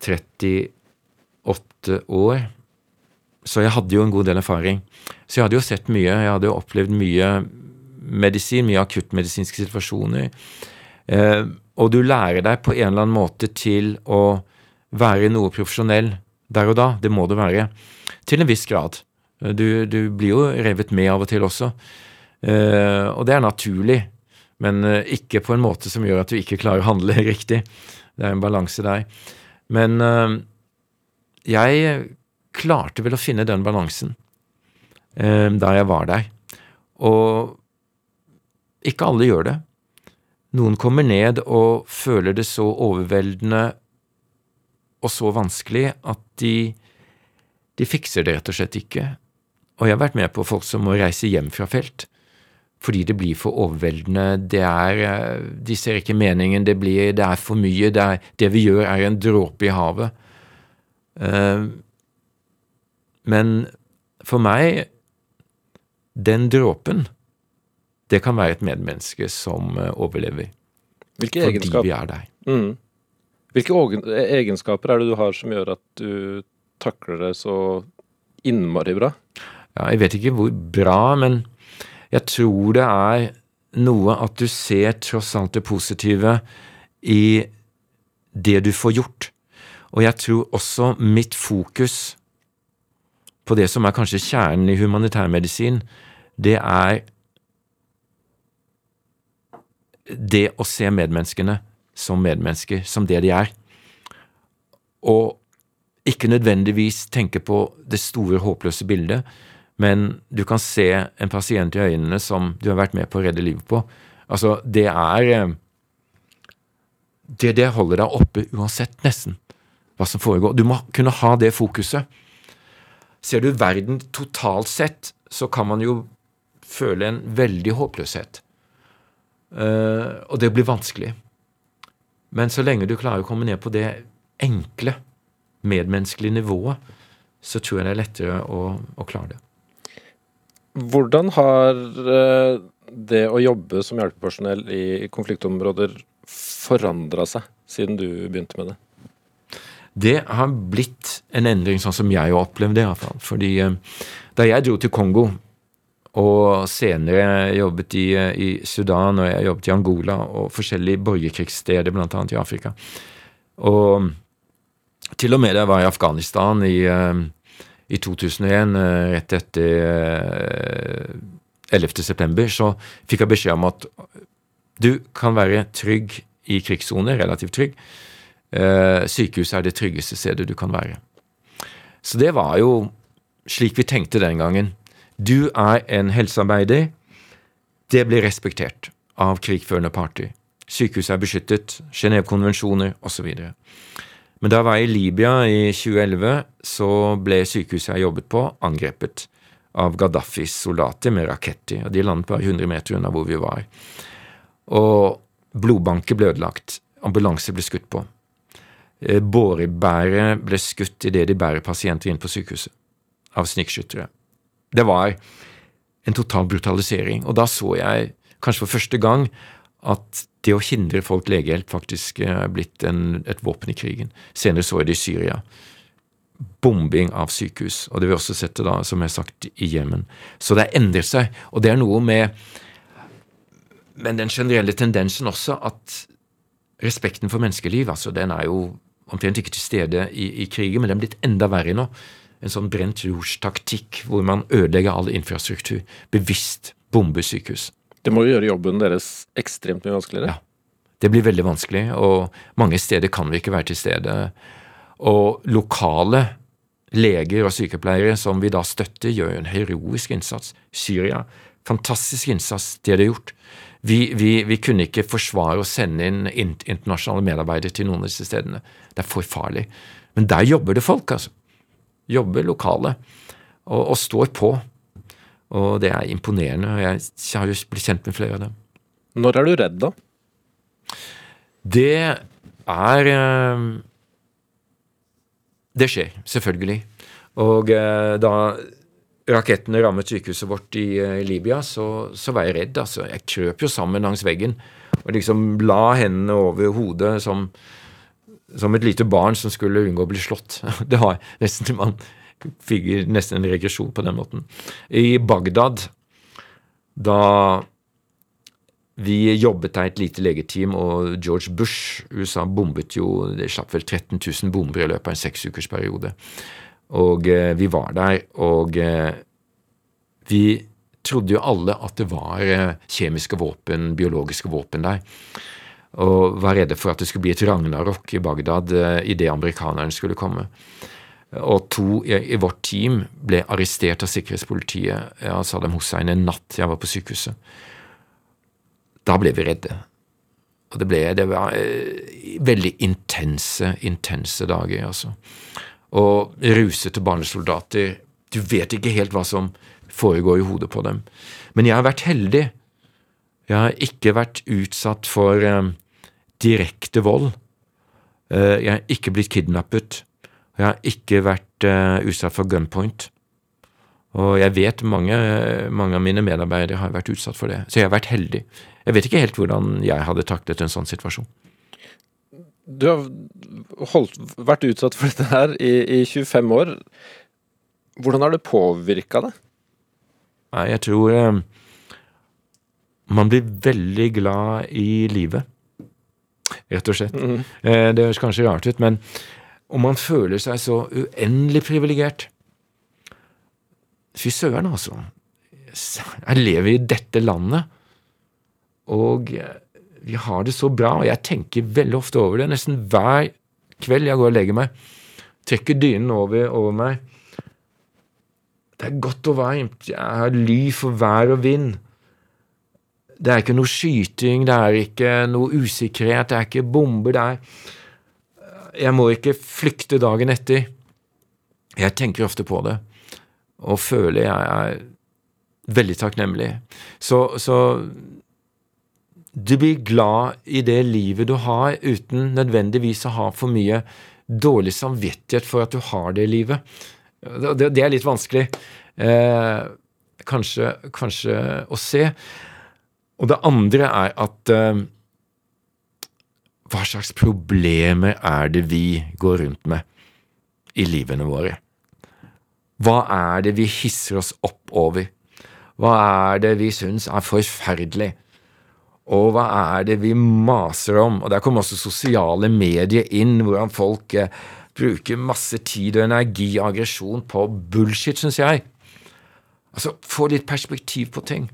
38 år. Så jeg hadde jo en god del erfaring. Så jeg hadde jo sett mye. Jeg hadde jo opplevd mye medisin, mye akuttmedisinske situasjoner. Eh, og du lærer deg på en eller annen måte til å være noe profesjonell der og da. Det må du være. Til en viss grad. Du, du, blir jo revet med av og til også. Eh, og det er naturlig, men uh, ikke på en måte som gjør at du ikke klarer å handle riktig. Det er en balanse der. Men uh, jeg klarte vel å finne den balansen da jeg var der. Og ikke alle gjør det. Noen kommer ned og føler det så overveldende og så vanskelig at de, de fikser det rett og slett ikke. Og jeg har vært med på folk som må reise hjem fra felt fordi det blir for overveldende. Det er, de ser ikke meningen, det, blir, det er for mye. Det, er, det, vi gjør, er en dråpe i havet. Uh, men for meg, den dråpen, det kan være et medmenneske som overlever. Hvilke fordi egenskap? vi er der. Mm. Hvilke egenskaper er det du har som gjør at du takler det så innmari bra? Ja, jeg vet ikke hvor bra, men jeg tror det er noe at du ser tross alt det positive i det du får gjort. Og jeg tror også mitt fokus på det som er kanskje kjernen i humanitærmedisin, det er det å se medmenneskene som medmennesker, som det de er. Og ikke nødvendigvis tenke på det store, håpløse bildet, men du kan se en pasient i øynene som du har vært med på å redde livet på. Altså, det er Det, det holder deg oppe uansett, nesten, hva som foregår. Du må kunne ha det fokuset. Ser du verden totalt sett, så kan man jo føle en veldig håpløshet. Uh, og det blir vanskelig. Men så lenge du klarer å komme ned på det enkle, medmenneskelige nivået, så tror jeg det er lettere å, å klare det. Hvordan har uh, det å jobbe som hjelpepersonell i konfliktområder forandra seg siden du begynte med det? Det har blitt en endring, sånn som jeg har opplevd det. i hvert fall. Fordi uh, da jeg dro til Kongo og senere jobbet i, i, Sudan og jeg jobbet i Angola og forskjellige borgerkrigssteder, bl.a. i Afrika. Og til og med da jeg var i Afghanistan i, eh, i 2001, eh, rett etter 11. Eh, september, så fikk jeg beskjed om at du kan være trygg i krigssone, relativt trygg. Sykehuset er det tryggeste stedet du kan være. Så det var jo slik vi tenkte den gangen. Du er en helsearbeider. Det blir respektert av krigførende parter. Sykehuset er beskyttet, Genévekonvensjoner osv. Men da jeg var i Libya i 2011, så ble sykehuset jeg jobbet på, angrepet av Gaddafis soldater med raketter. og De landet bare 100 meter unna hvor vi var. Og blodbanker ble ødelagt. Ambulanser ble skutt på. Eh, bårebærere ble skutt idet de bærer pasienter inn på sykehuset, av snikskyttere. Det var en total brutalisering. Og da så jeg, kanskje for første gang, at det å hindre folk legehjelp faktisk er blitt en, et våpen i krigen. Senere så vi det i Syria. Bombing av sykehus. Og det vi også sett da, som jeg har sagt, i Jemen. Så det har endret seg. Og det er noe med Men den generelle tendensen også at respekten for menneskeliv, altså, den er jo omtrent ikke til stede i, i krigen, men den er blitt enda verre nå en sånn brent jords-taktikk hvor man ødelegger all infrastruktur. Bevisst bomber sykehus. Det må jo gjøre jobben deres ekstremt mye vanskeligere. Ja. Det blir veldig vanskelig, og mange steder kan vi ikke være til stede. Og lokale leger og sykepleiere som vi da støtter, gjør en heroisk innsats. Syria, fantastisk innsats, det de har gjort. Vi, vi, vi, kunne ikke forsvare å sende inn internasjonale medarbeidere til noen av disse stedene. Det er for farlig. Men der jobber det folk, altså jobber lokale og, og, står på. Og det er imponerende. og Jeg har jo blitt kjent med flere av dem. Når er du redd, da? Det er eh, Det skjer, selvfølgelig. Og eh, da rakettene rammet sykehuset vårt i, eh, Libya, så, så, var jeg redd. altså. Jeg krøp jo sammen langs veggen og liksom la hendene over hodet som som et lite barn som skulle unngå å bli slått. Det har nesten Man fikk nesten en regresjon på den måten. I Bagdad, da vi jobbet der et lite legeteam, og George Bush, USA, bombet jo Det slapp vel 13 000 bomber i løpet av en seksukersperiode. Og eh, vi var der, og eh, vi trodde jo alle at det var eh, kjemiske våpen, biologiske våpen der og var redde for at det skulle bli et ragnarok i Bagdad eh, idet amerikanerne skulle komme. Og to i, vårt team ble arrestert av sikkerhetspolitiet av Saddam Hussein en natt jeg var på sykehuset. Da ble vi redde. Og det ble det var uh, veldig intense, intense dager, altså. Og rusete barnesoldater Du vet ikke helt hva som foregår i hodet på dem. Men jeg har vært heldig. Jeg har ikke vært utsatt for um, direkte vold. Eh, jeg har ikke blitt kidnappet. Jeg har ikke vært uh, utsatt for gunpoint. Og jeg vet mange, mange av mine medarbeidere har vært utsatt for det. Så jeg har vært heldig. Jeg vet ikke helt hvordan jeg hadde taklet en sånn situasjon. Du har holdt, vært utsatt for dette her i, i 25 år. Hvordan har det påvirka deg? Nei, jeg tror eh, man blir veldig glad i livet rett og slett. Mm. Det høres kanskje rart ut, men om man føler seg så uendelig privilegert Fy søren, altså. Jeg lever i dette landet, og vi har det så bra. Og jeg tenker veldig ofte over det. Nesten hver kveld jeg går og legger meg. Trekker dynen over, over meg. Det er godt og varmt. Jeg har ly for vær og vind. Det er ikke noe skyting, det er ikke noe usikkerhet, det er ikke bomber. der. Jeg må ikke flykte dagen etter. Jeg tenker ofte på det, og føler jeg er veldig takknemlig. Så, så du blir glad i det livet du har, uten nødvendigvis å ha for mye dårlig samvittighet for at du har det livet. Det, det er litt vanskelig eh, kanskje, kanskje, å se. Og det andre er at eh, Hva slags problemer er det vi går rundt med i livene våre? Hva er det vi hisser oss opp over? Hva er det vi syns er forferdelig? Og hva er det vi maser om? Og Der kommer også sosiale medier inn, hvordan folk eh, bruker masse tid og energi og aggresjon på bullshit, syns jeg. Altså, Få litt perspektiv på ting.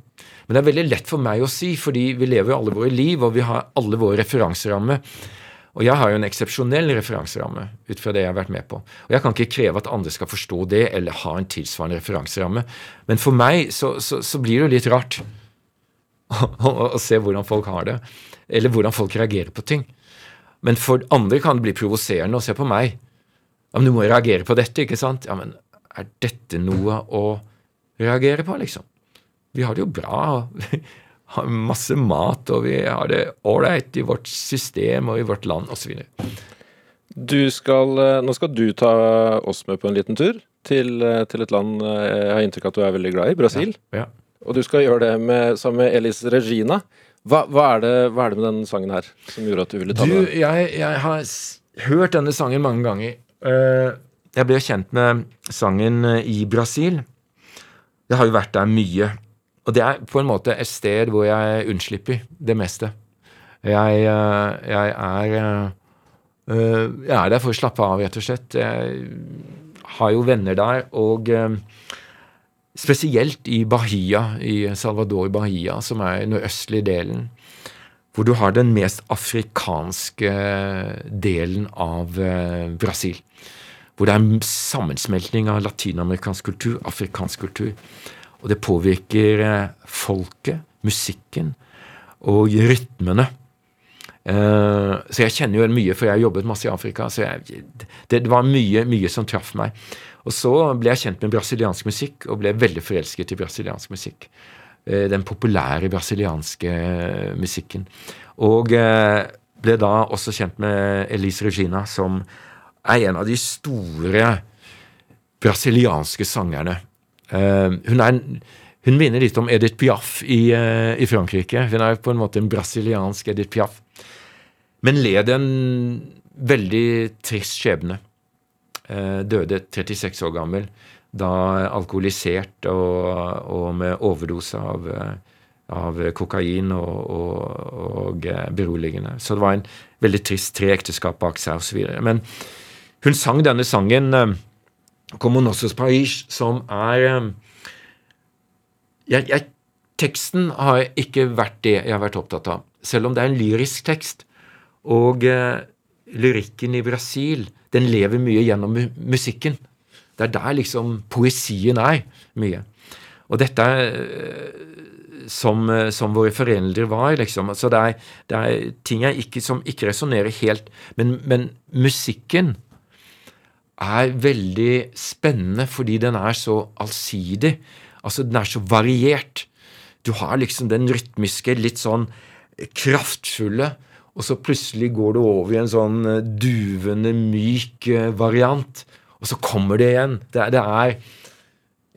Men det er veldig lett for meg å si, fordi vi lever jo alle våre liv, og vi har alle våre referanserammer. Og jeg har jo en eksepsjonell referanseramme ut fra det jeg har vært med på. Og jeg kan ikke kreve at andre skal forstå det eller ha en tilsvarende referanseramme. Men for meg så, så, så blir det jo litt rart å, se hvordan folk har det, eller hvordan folk reagerer på ting. Men for andre kan det bli provoserende å se på meg. Ja, men du må reagere på dette, ikke sant? Ja, men er dette noe å reagere på, liksom? Vi har det jo bra. Vi har masse mat, og vi har det ålreit i vårt system og i vårt land osv. Skal, eh, nå skal du ta oss med på en liten tur til, eh, til, et land eh, jeg har inntrykk av at du er veldig glad i, Brasil. Ja, ja. Og du skal gjøre det med, sammen med Elis Regina. Hva, hva, er det, hva, er det, med denne sangen her som gjorde at du ville ta du, det? Jeg, jeg har hørt denne sangen mange ganger. Jeg ble kjent med sangen i Brasil. Jeg har jo vært der mye. Og det er på en måte et sted hvor jeg unnslipper det meste. Jeg, eh, jeg er eh, Jeg er der for å slappe av, rett og slett. Jeg har jo venner der, og eh, spesielt i Bahia, i Salvador Bahia, som er den østlige delen, hvor du har den mest afrikanske delen av Brasil. Hvor det er en sammensmeltning av latinamerikansk kultur, afrikansk kultur. Og det påvirker eh, folket, musikken og rytmene. Uh, så jeg kjenner jo mye, for jeg har jobbet masse i Afrika. så jeg, det, var mye, mye som traff meg. Og så ble jeg kjent med brasiliansk musikk, og ble veldig forelsket i brasiliansk musikk. Uh, den populære brasilianske musikken. Og ble da også kjent med Elise Regina, som er en av de store brasilianske sangerne hun, er, hun minner litt om Edith Piaf i, uh, i, Frankrike. Hun er på en måte en brasiliansk Edith Piaf. Men led en veldig trist skjebne. Uh, døde 36 år gammel. Da alkoholisert og, og med overdose av, av kokain og, og, og, beroligende. Så det var en veldig trist tre ekteskap bak seg osv. Men hun sang denne sangen Como Nossos Paris, som er um, jeg, jeg, Teksten har ikke vært det jeg har vært opptatt av, selv om det er en lyrisk tekst. Og eh, lyrikken i Brasil, den lever mye gjennom musikken. Det er der liksom poesien er mye. Og dette er uh, som, uh, som, våre foreldre var, liksom. Så det er, det er ting ikke, som ikke resonnerer helt. Men, men musikken er veldig spennende fordi den er så allsidig. Altså, den er så variert. Du har liksom den rytmiske, litt sånn kraftfulle, og så plutselig går det over i en sånn eh, duvende, myk eh, variant. Og så kommer det igjen. Det, det er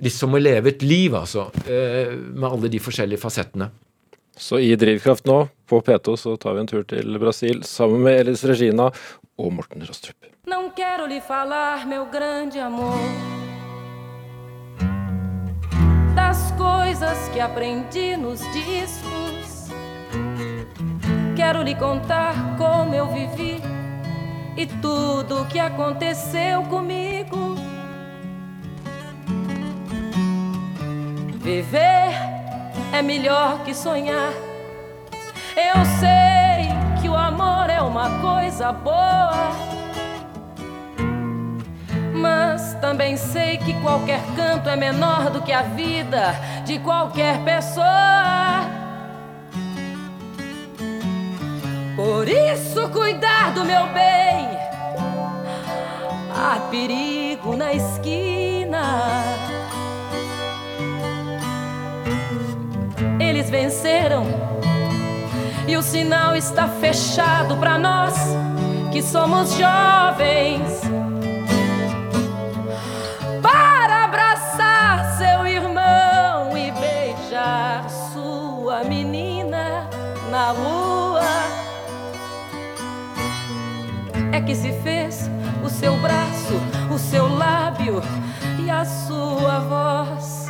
litt som å leve et liv, altså. Eh, med alle de forskjellige fasettene. Så i Drivkraft nå, på P2, så tar vi en tur til Brasil sammen med Elis Regina og Morten Rostrup. Não quero lhe falar, meu grande amor, das coisas que aprendi nos discos. Quero lhe contar como eu vivi e tudo o que aconteceu comigo. Viver é melhor que sonhar. Eu sei que o amor é uma coisa boa mas também sei que qualquer canto é menor do que a vida de qualquer pessoa. Por isso, cuidar do meu bem, há perigo na esquina. Eles venceram e o sinal está fechado para nós que somos jovens. Na rua. É que se fez o seu braço, o seu lábio e a sua voz.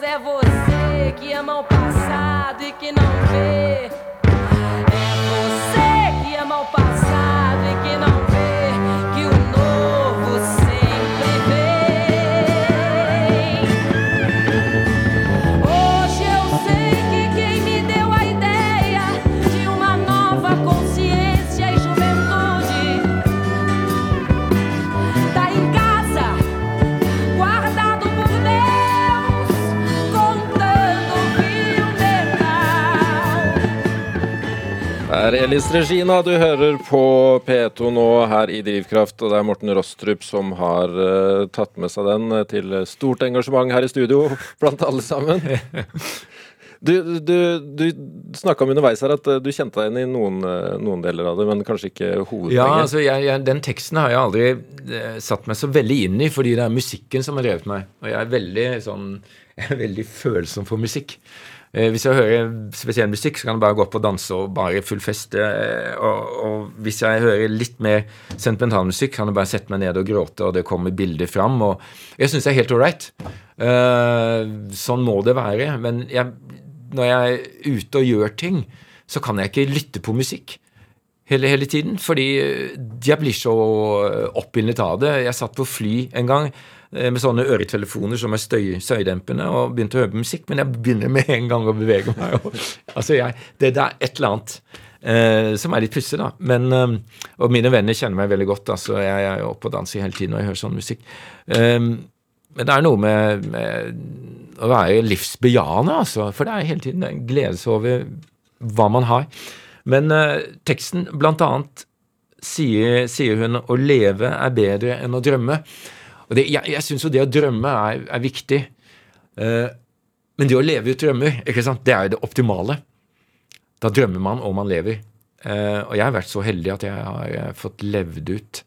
É você que ama o passado e que não vê. Er Elis Regina du hører på P2 nå her i Drivkraft. Og det er Morten Rostrup som har uh, tatt med seg den eh, til stort engasjement her i studio blant alle sammen. Du, du, du snakka om underveis her at eh, du kjente deg igjen i noen, noen, deler av det, men kanskje ikke hovedpoenget? Ja, altså jeg, jeg, den teksten har jeg aldri eh, satt meg så veldig inn i, fordi det er musikken som har drevet meg. Og jeg er veldig sånn jeg er veldig følsom for musikk. Eh, hvis jeg hører spesiell musikk, så kan jeg bare gå opp og danse og bare full feste. Eh, og, og, hvis jeg hører litt mer sentimental musikk, kan jeg bare sette meg ned og gråte, og det kommer bilder fram. Og jeg syns det er helt ålreit. Uh, sånn må det være. Men jeg, når jeg er ute og gjør ting, så kan jeg ikke lytte på musikk. Hele, hele tiden, fordi jeg blir så oppildnet av det. Jeg satt på fly en gang Eh, med sånne øretelefoner som er støy, støydempende, og begynte å høre på musikk. Men jeg begynner med en gang å bevege meg. Og, altså jeg, det, det, er et eller annet eh, som er litt pussig, da. Men, eh, og mine venner kjenner meg veldig godt. altså Jeg, jeg er oppe og danser hele tiden når jeg hører sånn musikk. Eh, men det er noe med, med å være livsbejaende, altså. For det er hele tiden en glede over hva man har. Men eh, teksten blant annet sier, sier hun å leve er bedre enn å drømme. Og det, Jeg, jeg syns jo det å drømme er, er viktig. Uh, men det å leve ut drømmer, det er jo det optimale. Da drømmer man, og man lever. Uh, og jeg har vært så heldig at jeg har fått levd ut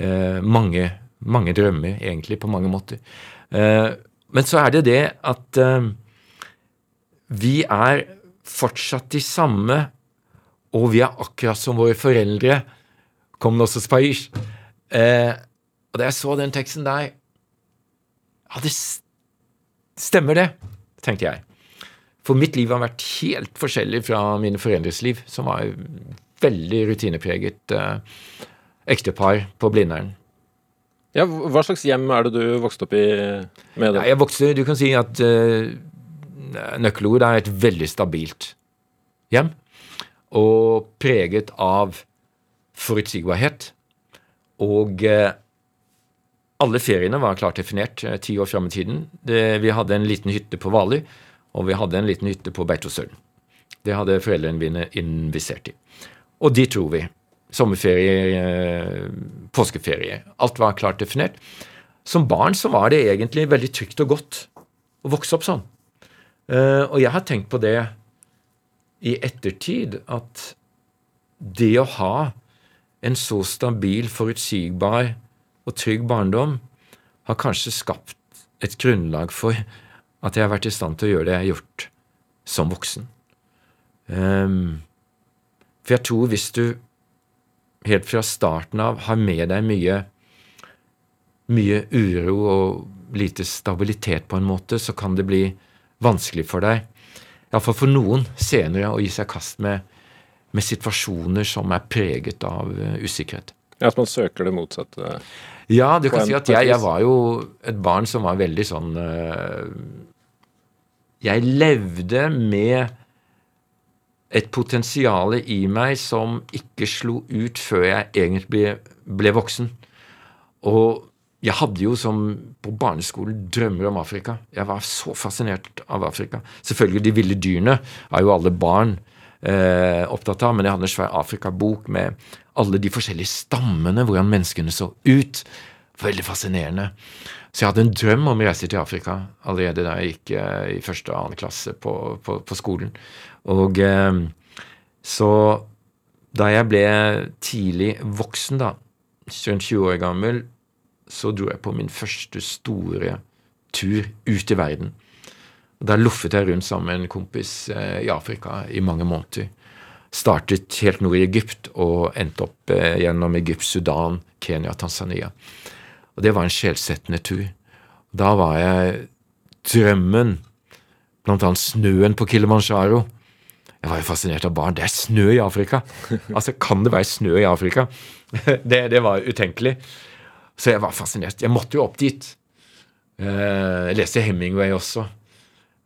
uh, mange, mange drømmer, egentlig, på mange måter. men så er det det at vi er fortsatt de samme, og vi er akkurat som våre foreldre. Kom nå så Spaish. Eh, og da jeg så den teksten der Ja, det stemmer, det, tenkte jeg. For mitt liv har vært helt forskjellig fra mine foreldres liv, som var veldig rutinepreget eh, ektepar på Blindern. Ja, Hva slags hjem er det du vokste opp i med det? Ja, jeg vokste, Du kan si at uh, nøkkelord er et veldig stabilt hjem. Og preget av forutsigbarhet. Og uh, alle feriene var klart definert uh, ti år fram i tiden. Det, vi hadde en liten hytte på Hvaler, og vi hadde en liten hytte på Beitostølen. Det hadde foreldrene mine invisert i. Og dit dro vi. Sommerferie, påskeferie. Alt var klart definert. Som barn så var det egentlig veldig trygt og godt å vokse opp sånn. Uh, og jeg har tenkt på det i ettertid, at det å ha en så stabil, forutsigbar og trygg barndom har kanskje skapt et grunnlag for at jeg har vært i stand til å gjøre det jeg har gjort som voksen. Um, for jeg tror hvis du helt fra starten av har med deg mye mye uro og lite stabilitet på en måte, så kan det bli vanskelig for deg, iallfall for noen, senere å gi seg kast med, med situasjoner som er preget av uh, usikkerhet. Ja, At man søker det motsatte? Ja, du kan si at jeg, jeg, var jo et barn som var veldig sånn uh, Jeg levde med et potensial i meg som ikke slo ut før jeg egentlig ble, ble voksen. Og jeg hadde jo som på barneskolen drømmer om Afrika. Jeg var så fascinert av Afrika. Selvfølgelig de ville dyrene er jo alle barn eh, opptatt av, men jeg hadde en svær Afrikabok med alle de forskjellige stammene, hvordan menneskene så ut. Veldig fascinerende. Så jeg hadde en drøm om å reise til Afrika allerede da jeg gikk eh, i første og annen klasse på, på, på skolen. Og eh, så da jeg ble tidlig voksen, da, rundt 20 år gammel, så dro jeg på min første store tur ut i verden. Da loffet jeg rundt sammen med en kompis eh, i Afrika i mange måneder. Startet helt nord i Egypt og endte opp eh, gjennom Egypt, Sudan, Kenya, Tanzania. Og det var en sjelsettende tur. Da var jeg drømmen, blant annet snøen på Kilimanjaro. Jeg var jo fascinert av barn. Det er snø i Afrika! Altså, kan det være snø i Afrika? Det, det var utenkelig. Så jeg var fascinert. Jeg måtte jo opp dit. Eh, jeg leste Hemingway også,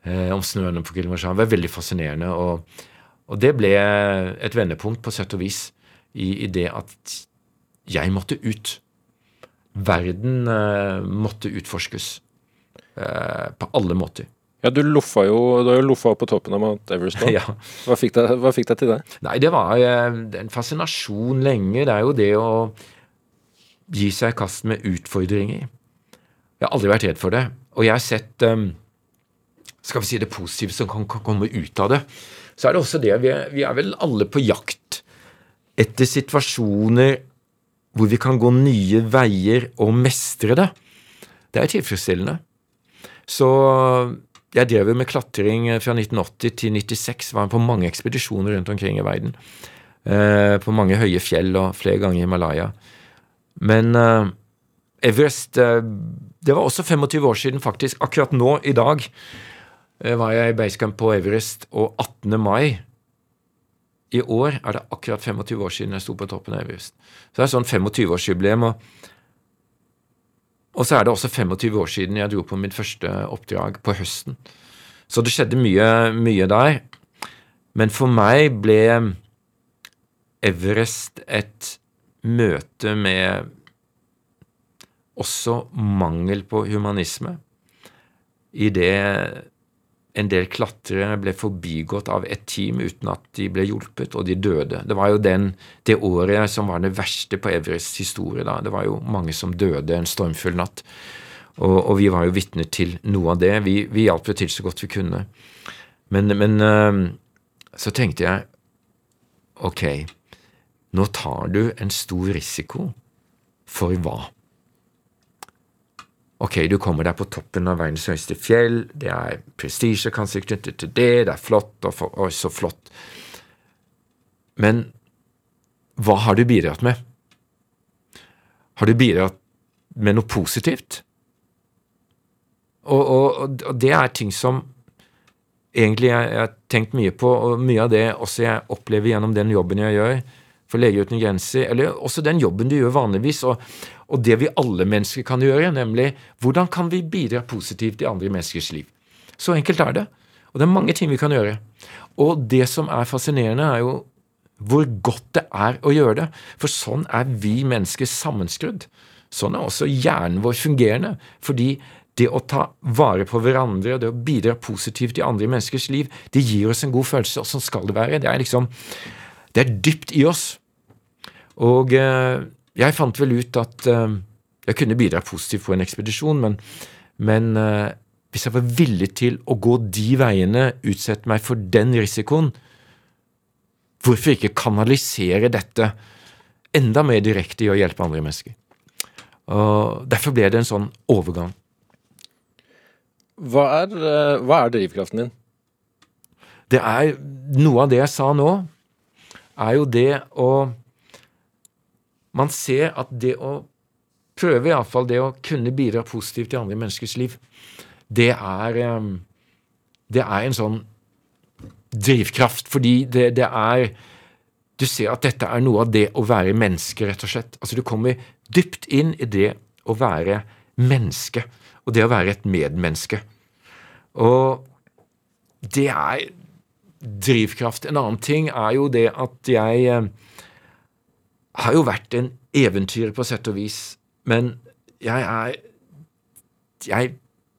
eh, om snøen på Kilimanjaro. Det var veldig fascinerende. Og, og, det ble et vendepunkt, på sett og vis, i, i det at jeg måtte ut. Verden eh, måtte utforskes på alle måter. Ja, Du loffa jo, du har jo loffa på toppen av Mount Everest. ja. hva, fikk deg, hva fikk deg til det? Nei, Det var en fascinasjon lenge. Det er jo det å gi seg i kast med utfordringer. Jeg har aldri vært redd for det. Og jeg har sett um, skal vi si det positive som kan, komme ut av det. Så er det også det vi er, vi er vel alle på jakt etter situasjoner hvor vi kan gå nye veier og mestre det. Det er tilfredsstillende. Så jeg drev jo med klatring fra 1980 til 1996. Var på mange ekspedisjoner rundt omkring i verden. Eh, på mange høye fjell og flere ganger i Himalaya. Men uh, Everest Det var også 25 år siden, faktisk. Akkurat nå, i dag, var jeg i basecamp på Everest, og 18. mai i år er det akkurat 25 år siden jeg sto på toppen av Everest. Så det er sånn 25-årsjubileum. Og, og så er det også 25 år siden jeg dro på mitt første oppdrag på høsten. Så det skjedde mye, mye der. Men for meg ble Everest et møte med også mangel på humanisme, i det en del klatrere ble forbigått av et team uten at de ble hjulpet, og de døde. Det var jo den, det året som var det verste på Everests historie. da. Det var jo mange som døde en stormfull natt. Og, og vi var jo vitner til noe av det. Vi, vi hjalp jo til så godt vi kunne. Men, men så tenkte jeg ok, nå tar du en stor risiko. For hva? Ok, du kommer deg på toppen av verdens høyeste fjell, det er prestisje kanskje knyttet til det, det er flott, og, for, og så flott. Men hva har du bidratt med? Har du bidratt med noe positivt? Og, og, og det er ting som egentlig jeg, jeg har tenkt mye på, og mye av det også jeg opplever gjennom den jobben jeg gjør, for Leger uten grenser, eller også den jobben du gjør vanligvis, og, og det vi alle mennesker kan gjøre, nemlig hvordan kan vi bidra positivt i andre menneskers liv. Så enkelt er det. Og det er mange ting vi kan gjøre. Og det som er fascinerende, er jo hvor godt det er å gjøre det. For sånn er vi mennesker sammenskrudd. Sånn er også hjernen vår fungerende. Fordi det å ta vare på hverandre og det å bidra positivt i andre menneskers liv, det gir oss en god følelse, og sånn skal det være. Det er liksom Det er dypt i oss. Og eh, jeg fant vel ut at eh, jeg kunne bidra positivt på en ekspedisjon, men, men eh, hvis jeg var villig til å gå de veiene, utsette meg for den risikoen, hvorfor ikke kanalisere dette enda mer direkte i å hjelpe andre mennesker? Og Derfor ble det en sånn overgang. Hva er, hva er drivkraften din? Det er Noe av det jeg sa nå, er jo det å Man ser at det å prøve, iallfall det å kunne bidra positivt i andre menneskers liv, det er eh, Det er en sånn drivkraft, fordi det, det er Du ser at dette er noe av det å være menneske, rett og slett. Altså Du kommer dypt inn i det å være menneske, og det å være et medmenneske. Og det er drivkraft. En annen ting er jo det at jeg eh, har jo vært en eventyr på sett og vis, men jeg er Jeg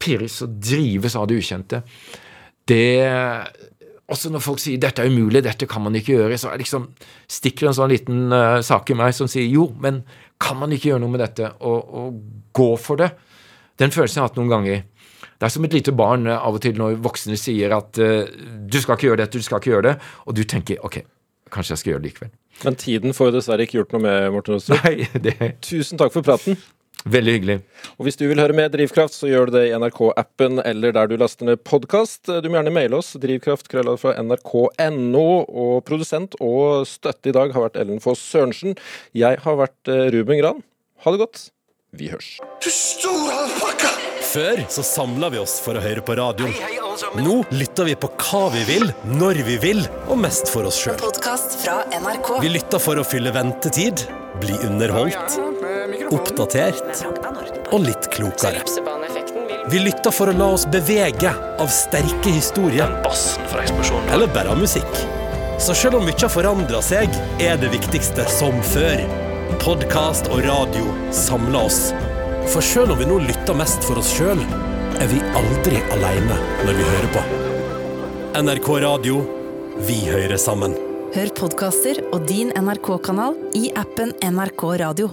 pirres og drives av det ukjente. Det også når folk sier 'dette er umulig, dette kan man ikke gjøre', så liksom, stikker en sånn liten uh, sak i meg som sier 'jo, men kan man ikke gjøre noe med dette', og, og gå for det? Den følelsen jeg har hatt noen ganger. Det er som et lite barn uh, av og til når voksne sier at uh, 'du skal ikke gjøre dette, du skal ikke gjøre det', og du tenker 'ok, kanskje jeg skal gjøre det likevel'. Men tiden får jo dessverre ikke gjort noe med, Morten Ostrup Nei, det Tusen takk for praten. veldig hyggelig. Og hvis du vil høre mer Drivkraft, så gjør du det i NRK-appen eller der du laster ned podkast. Du må gjerne maile oss drivkraft fra nrk.no. Og produsent og støtte i dag har vært Ellen Foss Sørensen. Jeg har vært eh, Ruben Gran. Ha det godt. Vi hørs. Du store alpakka! Før så samla vi oss for å høre på radioen. Nå lytter vi på hva vi vil, når vi vil, og mest for oss sjøl. Vi lytter for å fylle ventetid, bli underholdt, oppdatert og litt klokere. Vi lytter for å la oss bevege av sterke historier. Eller bare av musikk. Så selv om mye har forandra seg, er det viktigste som før. Podkast og radio samler oss. For selv om vi nå lytter mest for oss sjøl, er vi aldri aleine når vi hører på. NRK Radio vi hører sammen. Hør podkaster og din NRK-kanal i appen NRK Radio.